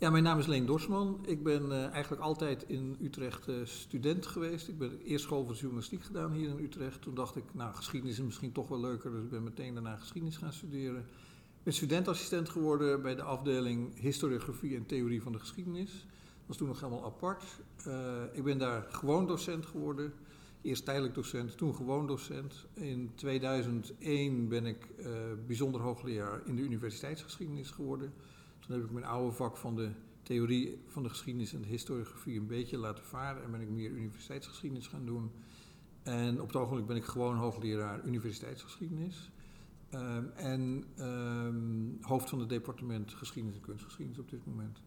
Ja, mijn naam is Leen Dorsman. Ik ben uh, eigenlijk altijd in Utrecht uh, student geweest. Ik ben eerst school voor journalistiek gedaan hier in Utrecht. Toen dacht ik, nou, geschiedenis is misschien toch wel leuker, dus ik ben meteen daarna geschiedenis gaan studeren. Ik ben studentassistent geworden bij de afdeling historiografie en theorie van de geschiedenis. Dat was toen nog helemaal apart. Uh, ik ben daar gewoon docent geworden. Eerst tijdelijk docent, toen gewoon docent. In 2001 ben ik bijzonder hoogleraar in de universiteitsgeschiedenis geworden. Toen heb ik mijn oude vak van de theorie van de geschiedenis en de historiografie een beetje laten varen en ben ik meer universiteitsgeschiedenis gaan doen. En op het ogenblik ben ik gewoon hoogleraar universiteitsgeschiedenis. Um, en um, hoofd van het departement geschiedenis en kunstgeschiedenis op dit moment.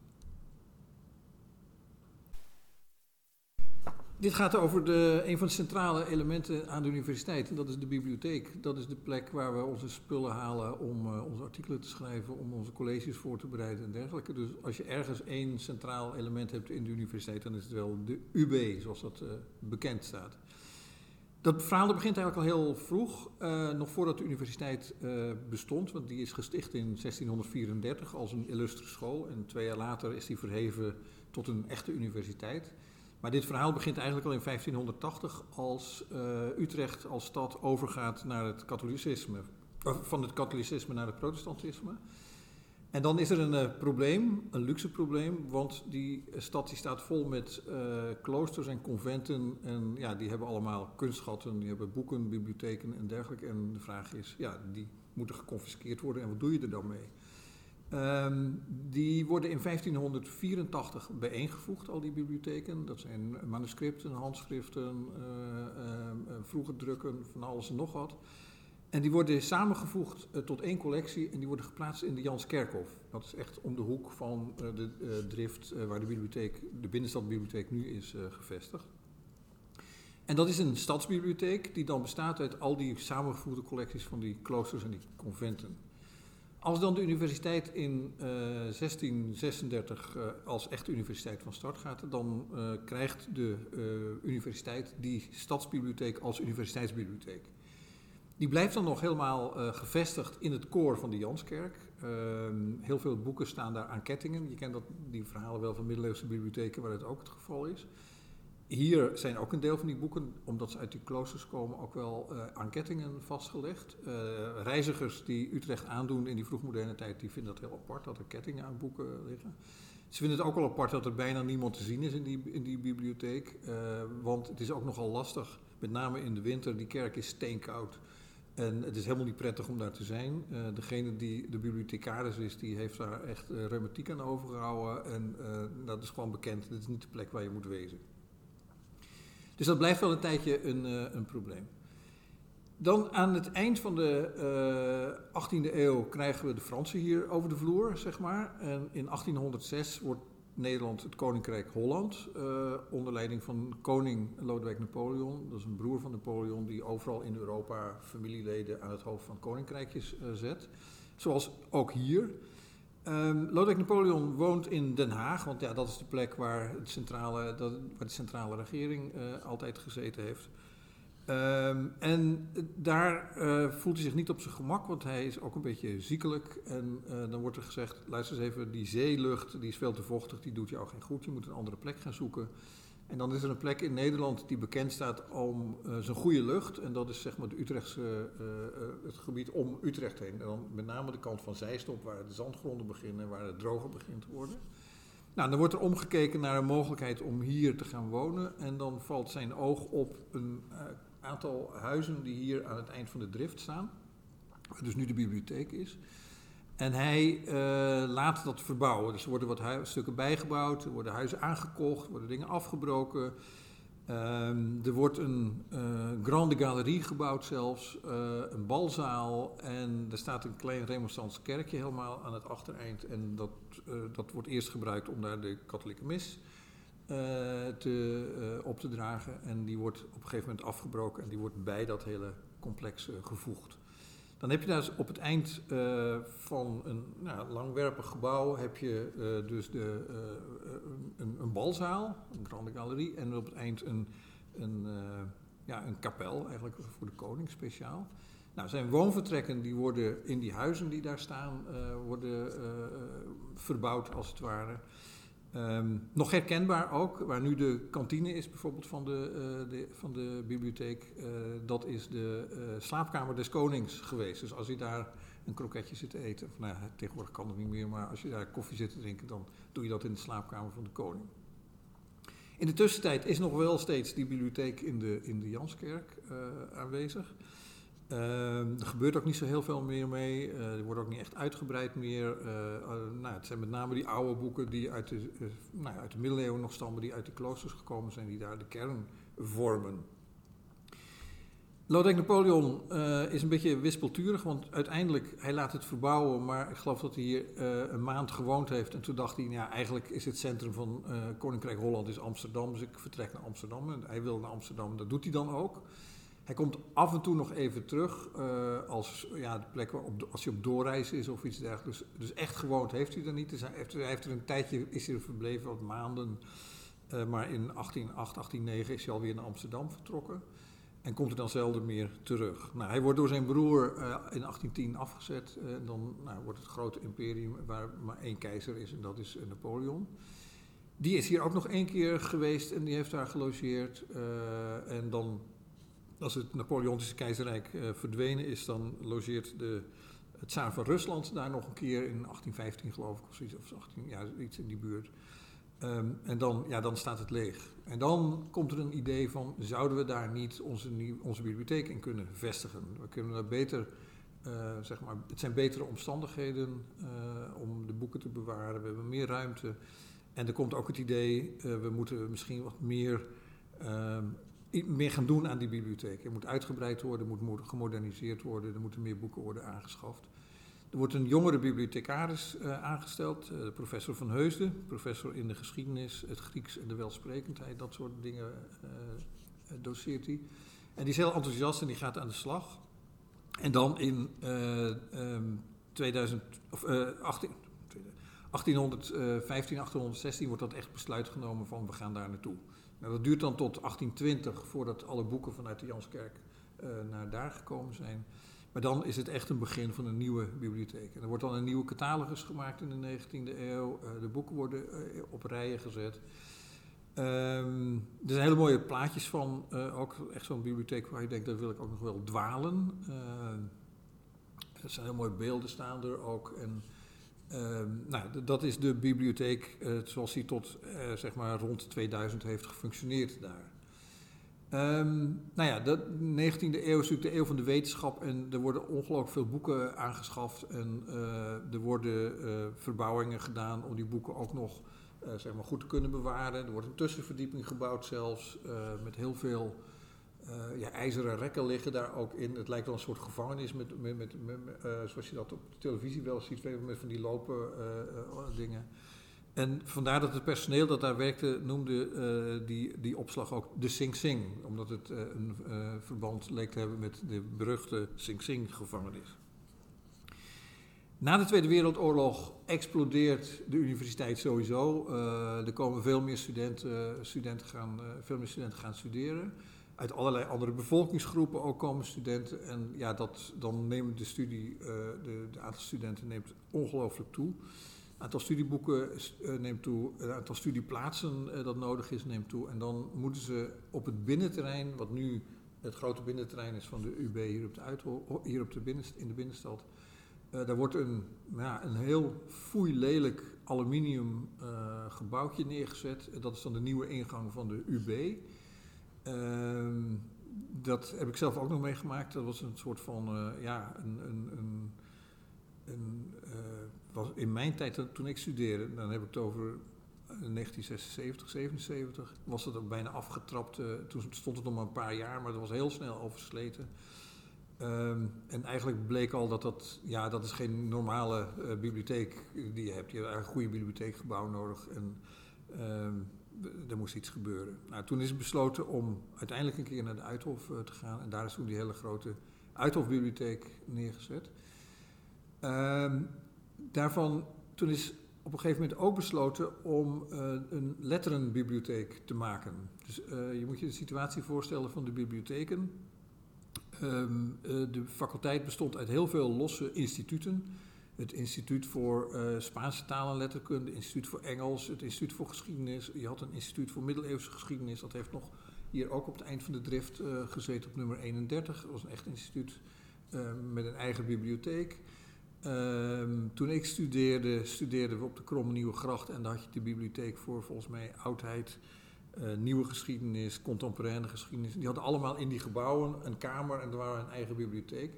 Dit gaat over de, een van de centrale elementen aan de universiteit. En dat is de bibliotheek. Dat is de plek waar we onze spullen halen om uh, onze artikelen te schrijven, om onze colleges voor te bereiden en dergelijke. Dus als je ergens één centraal element hebt in de universiteit, dan is het wel de UB, zoals dat uh, bekend staat. Dat verhaal begint eigenlijk al heel vroeg, uh, nog voordat de universiteit bestond. Want die is gesticht in 1634 als een illustre school. En twee jaar later is die verheven tot een echte universiteit. Maar dit verhaal begint eigenlijk al in 1580 als uh, Utrecht als stad overgaat naar het katholicisme, van het katholicisme naar het protestantisme. En dan is er een uh, probleem, een luxe probleem, want die stad die staat vol met kloosters en conventen en ja, die hebben allemaal kunstschatten, die hebben boeken, bibliotheken en dergelijke. En de vraag is, ja, die moeten geconfiskeerd worden en wat doe je er dan mee? Um, die worden in 1584 bijeengevoegd, al die bibliotheken. Dat zijn manuscripten, handschriften, uh, vroege drukken, van alles en nog wat. En die worden samengevoegd uh, tot één collectie en die worden geplaatst in de Janskerkhof. Dat is echt om de hoek van de drift waar de bibliotheek, de binnenstadbibliotheek nu is gevestigd. En dat is een stadsbibliotheek die dan bestaat uit al die samengevoegde collecties van die kloosters en die conventen. Als dan de universiteit in uh, 1636 uh, als echte universiteit van start gaat, dan uh, krijgt de universiteit die stadsbibliotheek als universiteitsbibliotheek. Die blijft dan nog helemaal gevestigd in het koor van de Janskerk. Ehm, heel veel boeken staan daar aan kettingen. Je kent dat, die verhalen wel van middeleeuwse bibliotheken waar het ook het geval is hier zijn ook een deel van die boeken, omdat ze uit die kloosters komen, ook wel uh, aan kettingen vastgelegd. Uh, reizigers die Utrecht aandoen in die vroegmoderne tijd, die vinden dat heel apart dat er kettingen aan boeken liggen. Ze vinden het ook wel apart dat er bijna niemand te zien is in die, in die bibliotheek. Uh, want het is ook nogal lastig, met name in de winter. Die kerk is steenkoud. En het is helemaal niet prettig om daar te zijn. Uh, degene die de bibliothecaris is, die heeft daar echt reumatiek aan overgehouden. En dat is gewoon bekend. Dit is niet de plek waar je moet wezen. Dus dat blijft wel een tijdje een, uh, een probleem. Dan aan het eind van de uh, 18e eeuw krijgen we de Fransen hier over de vloer, zeg maar. En in 1806 wordt Nederland het Koninkrijk Holland, uh, onder leiding van koning Lodewijk Napoleon. Dat is een broer van Napoleon die overal in Europa familieleden aan het hoofd van koninkrijkjes zet. Zoals ook hier. Um, Lodewijk Napoleon woont in Den Haag, want ja, dat is de plek waar, het centrale, dat, waar de centrale regering uh, altijd gezeten heeft. Um, en daar uh, voelt hij zich niet op zijn gemak, want hij is ook een beetje ziekelijk. En dan wordt er gezegd, luister eens even, die zeelucht die is veel te vochtig, die doet jou geen goed. Je moet een andere plek gaan zoeken. En dan is er een plek in Nederland die bekend staat om uh, zijn goede lucht. En dat is zeg maar de Utrechtse, uh, uh, het gebied om Utrecht heen. En dan met name de kant van Zeistop, waar de zandgronden beginnen en waar het droger begint te worden. Nou, dan wordt er omgekeken naar een mogelijkheid om hier te gaan wonen. En dan valt zijn oog op een aantal huizen die hier aan het eind van de drift staan. Waar dus nu de bibliotheek is. En hij uh, laat dat verbouwen. Dus er worden wat stukken bijgebouwd, er worden huizen aangekocht, er worden dingen afgebroken. Um, er wordt een uh, grande galerie gebouwd zelfs, uh, een balzaal en er staat een klein remonstrants kerkje helemaal aan het achtereind. En dat, dat wordt eerst gebruikt om daar de katholieke mis te, op te dragen. En die wordt op een gegeven moment afgebroken en die wordt bij dat hele complex gevoegd. Dan heb je daar op het eind uh, van een nou, langwerpig gebouw heb je uh, dus de, uh, een, een, balzaal, een grande galerie, en op het eind een, een, ja, een kapel, eigenlijk voor de koning speciaal. Nou, zijn woonvertrekken die worden in die huizen die daar staan, worden verbouwd als het ware. Ehm, nog herkenbaar ook, waar nu de kantine is bijvoorbeeld van de, uh, de van de bibliotheek, uh, dat is de uh, slaapkamer des konings geweest. Dus als je daar een kroketje zit te eten, of nou, tegenwoordig kan het niet meer, maar als je daar koffie zit te drinken, dan doe je dat in de slaapkamer van de koning. In de tussentijd is nog wel steeds die bibliotheek in de, in de Janskerk aanwezig. Uh, er gebeurt ook niet zo heel veel meer mee. Uh, er wordt ook niet echt uitgebreid meer. Uh, nou, het zijn met name die oude boeken die uit de, nou, uit de middeleeuwen nog stammen, die uit de kloosters gekomen zijn, die daar de kern vormen. Lodewijk Napoleon is een beetje wispelturig, want uiteindelijk, hij laat het verbouwen, maar ik geloof dat hij hier een maand gewoond heeft. En toen dacht hij, ja, eigenlijk is het centrum van Koninkrijk Holland is Amsterdam, dus ik vertrek naar Amsterdam. En hij wil naar Amsterdam, dat doet hij dan ook. Hij komt af en toe nog even terug uh, als ja, de plek op, als hij op doorreis is of iets dergelijks. Dus, dus echt gewoond heeft hij er niet. Dus hij, heeft, hij er een tijdje is hij er verbleven, wat maanden. Uh, maar in 1808, 1809 is hij alweer naar Amsterdam vertrokken. En komt er dan zelden meer terug. Nou, hij wordt door zijn broer uh, in 1810 afgezet. En dan nou, wordt het grote imperium waar maar één keizer is en dat is Napoleon. Die is hier ook nog één keer geweest en die heeft daar gelogeerd. en dan als het Napoleontische keizerrijk uh, verdwenen is, dan logeert de, het tsaar van Rusland daar nog een keer in 1815 geloof ik, of zoiets, of 18, ja, iets in die buurt. Um, en dan, ja, dan staat het leeg. En dan komt er een idee van, zouden we daar niet onze, onze bibliotheek in kunnen vestigen? We kunnen daar beter, uh, zeg maar, het zijn betere omstandigheden uh, om de boeken te bewaren. We hebben meer ruimte. En er komt ook het idee, we moeten misschien wat meer ehm, meer gaan doen aan die bibliotheek. Er moet uitgebreid worden, er moet gemoderniseerd worden, er moeten meer boeken worden aangeschaft. Er wordt een jongere bibliothecaris uh, aangesteld, uh, professor Van Heusden, professor in de geschiedenis, het Grieks en de welsprekendheid, dat soort dingen uh, doseert hij. En die is heel enthousiast en die gaat aan de slag. En dan in um, 2000, of, 18, 1815, 1816 wordt dat echt besluit genomen van we gaan daar naartoe. Dat duurt dan tot 1820 voordat alle boeken vanuit de Janskerk uh, naar daar gekomen zijn. Maar dan is het echt een begin van een nieuwe bibliotheek. En er wordt dan een nieuwe catalogus gemaakt in de 19e eeuw. Uh, de boeken worden uh, op rijen gezet. Um, er zijn hele mooie plaatjes van, ook echt zo'n bibliotheek waar je denkt, daar wil ik ook nog wel dwalen. er zijn heel mooie beelden staan er ook. En nou, dat is de bibliotheek uh, zoals die tot uh, zeg maar rond 2000 heeft gefunctioneerd daar. Um, nou ja, de 19e eeuw is natuurlijk de eeuw van de wetenschap en er worden ongelooflijk veel boeken aangeschaft en eh, er worden verbouwingen gedaan om die boeken ook nog zeg maar goed te kunnen bewaren. Er wordt een tussenverdieping gebouwd zelfs met heel veel uh, ja, ijzeren rekken liggen daar ook in. Het lijkt wel een soort gevangenis, met, met, uh, zoals je dat op de televisie wel ziet, met van die lopen uh, dingen. En vandaar dat het personeel dat daar werkte noemde die, die opslag ook de Sing Sing. Omdat het een verband leek te hebben met de beruchte Sing Sing gevangenis. Na de Tweede Wereldoorlog explodeert de universiteit sowieso. er komen veel meer studenten, studenten gaan, veel meer studenten gaan studeren uit allerlei andere bevolkingsgroepen ook komen studenten. En ja, dat, dan neemt de studie, uh, de, de, aantal studenten neemt ongelooflijk toe. Het aantal studieboeken uh, neemt toe, het aantal studieplaatsen dat nodig is neemt toe. En dan moeten ze op het binnenterrein, wat nu het grote binnenterrein is van de UB hier, op de Uithol, hier op de binnenst, in de binnenstad. daar wordt een, nou, een heel foei lelijk aluminium gebouwtje neergezet. dat is dan de nieuwe ingang van de UB. Uh, dat heb ik zelf ook nog meegemaakt. Dat was een soort van, uh, ja, een, een, een, een uh, was in mijn tijd toen ik studeerde, dan heb ik het over 1976, 77, was het ook bijna afgetrapt. Toen stond het nog maar een paar jaar, maar dat was heel snel oversleten. Um, en eigenlijk bleek al dat dat, ja, dat is geen normale bibliotheek die je hebt. Je hebt eigenlijk een goede bibliotheekgebouw nodig. En, um, er moest iets gebeuren. Nou, toen is besloten om uiteindelijk een keer naar de Uithof uh, te gaan. En daar is toen die hele grote Uithofbibliotheek neergezet. Uh, daarvan, toen is op een gegeven moment ook besloten om uh, een letterenbibliotheek te maken. Dus uh, je moet je de situatie voorstellen van de bibliotheken. Um, de faculteit bestond uit heel veel losse instituten het Instituut voor uh, Spaanse taal en letterkunde, het Instituut voor Engels, het Instituut voor Geschiedenis. Je had een Instituut voor Middeleeuwse Geschiedenis, dat heeft nog hier ook op het eind van de drift uh, gezeten op nummer 31. Dat was een echt instituut uh, met een eigen bibliotheek. Ehm, toen ik studeerde, studeerden we op de Kromme Nieuwe Gracht en daar had je de bibliotheek voor volgens mij oudheid, nieuwe geschiedenis, contemporaine geschiedenis. Die hadden allemaal in die gebouwen een kamer en er waren een eigen bibliotheek.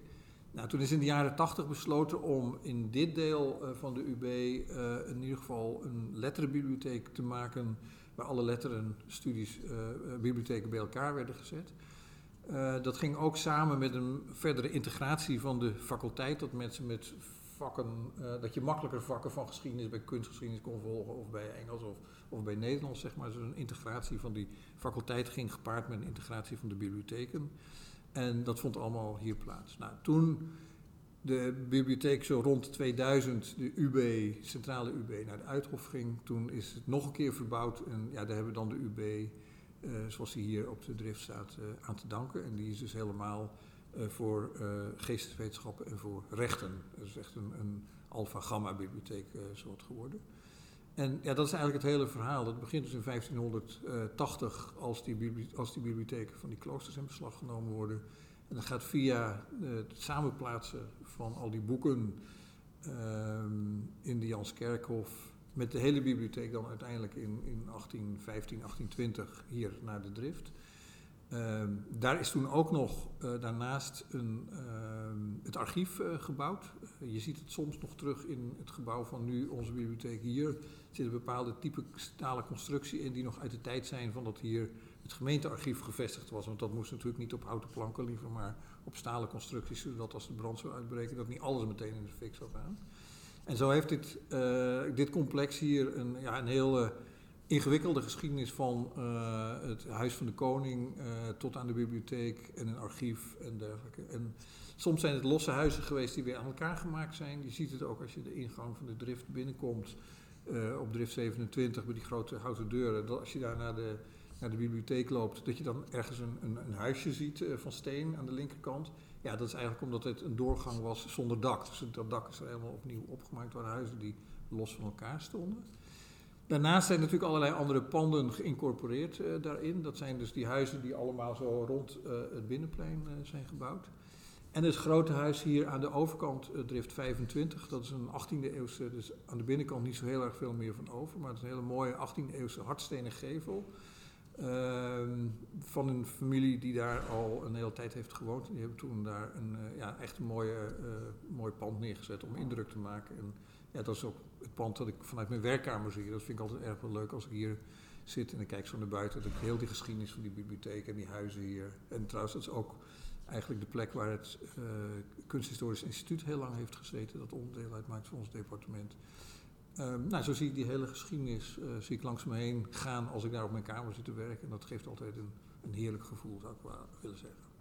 Nou, toen is in de jaren tachtig besloten om in dit deel uh, van de UB uh, in ieder geval een letterenbibliotheek te maken waar alle letterenstudies, bibliotheken bij elkaar werden gezet. dat ging ook samen met een verdere integratie van de faculteit, dat mensen met vakken, dat je makkelijker vakken van geschiedenis bij kunstgeschiedenis kon volgen of bij Engels of of bij Nederlands, zeg maar. Dus een integratie van die faculteit ging gepaard met een integratie van de bibliotheken. En dat vond allemaal hier plaats. Nou, toen de bibliotheek zo rond 2000, de UB, centrale UB, naar de Uithof ging, toen is het nog een keer verbouwd. En ja, daar hebben we dan de UB, uh, zoals die hier op de drift staat, uh, aan te danken. En die is dus helemaal uh, voor geesteswetenschappen en voor rechten. Dat is echt een, een alpha-gamma-bibliotheek soort geworden. En ja, dat is eigenlijk het hele verhaal. Dat begint dus in 1580 als die, als die bibliotheken van die kloosters in beslag genomen worden. En dat gaat via het samenplaatsen van al die boeken um, in de Janskerkhof met de hele bibliotheek dan uiteindelijk in, in 1815, 1820 hier naar de Drift. Uh, daar is toen ook nog uh, daarnaast een, uh, het archief uh, gebouwd. je ziet het soms nog terug in het gebouw van nu onze bibliotheek hier. Er zit een bepaalde type stalen constructie in die nog uit de tijd zijn van dat hier het gemeentearchief gevestigd was. Want dat moest natuurlijk niet op houten planken liever, maar op stalen constructies, zodat als de brand zou uitbreken, dat niet alles meteen in de fik zou gaan. En zo heeft dit, dit complex hier een, ja, een hele ingewikkelde geschiedenis van uh, het Huis van de Koning uh, tot aan de bibliotheek en een archief en dergelijke. En soms zijn het losse huizen geweest die weer aan elkaar gemaakt zijn. Je ziet het ook als je de ingang van de drift binnenkomt uh, op drift 27 met die grote houten deuren. Dat als je daar naar de, naar de bibliotheek loopt, dat je dan ergens een, een, een huisje ziet van steen aan de linkerkant. Ja, dat is eigenlijk omdat het een doorgang was zonder dak. Dus dat dak is er helemaal opnieuw opgemaakt. waren huizen die los van elkaar stonden. Daarnaast zijn natuurlijk allerlei andere panden geïncorporeerd uh, daarin. Dat zijn dus die huizen die allemaal zo rond uh, het binnenplein uh, zijn gebouwd. En het grote huis hier aan de overkant, Drift 25, dat is een 18e eeuwse, dus aan de binnenkant niet zo heel erg veel meer van over, maar het is een hele mooie 18e eeuwse hardstenen gevel. Ehm, van een familie die daar al een hele tijd heeft gewoond. Die hebben toen daar een ja, echt een mooie, mooi pand neergezet om indruk te maken. En ja, dat is ook het pand dat ik vanuit mijn werkkamer zie. Dat vind ik altijd erg wel leuk als ik hier zit en ik kijk zo naar buiten. Dat ik heel die geschiedenis van die bibliotheek en die huizen hier. En trouwens, dat is ook eigenlijk de plek waar het uh, Kunsthistorisch Instituut heel lang heeft gezeten. Dat onderdeel uitmaakt van ons departement. Um, nou, zo zie ik die hele geschiedenis uh, zie ik langs me heen gaan als ik daar op mijn kamer zit te werken. En dat geeft altijd een, een heerlijk gevoel, zou ik willen zeggen.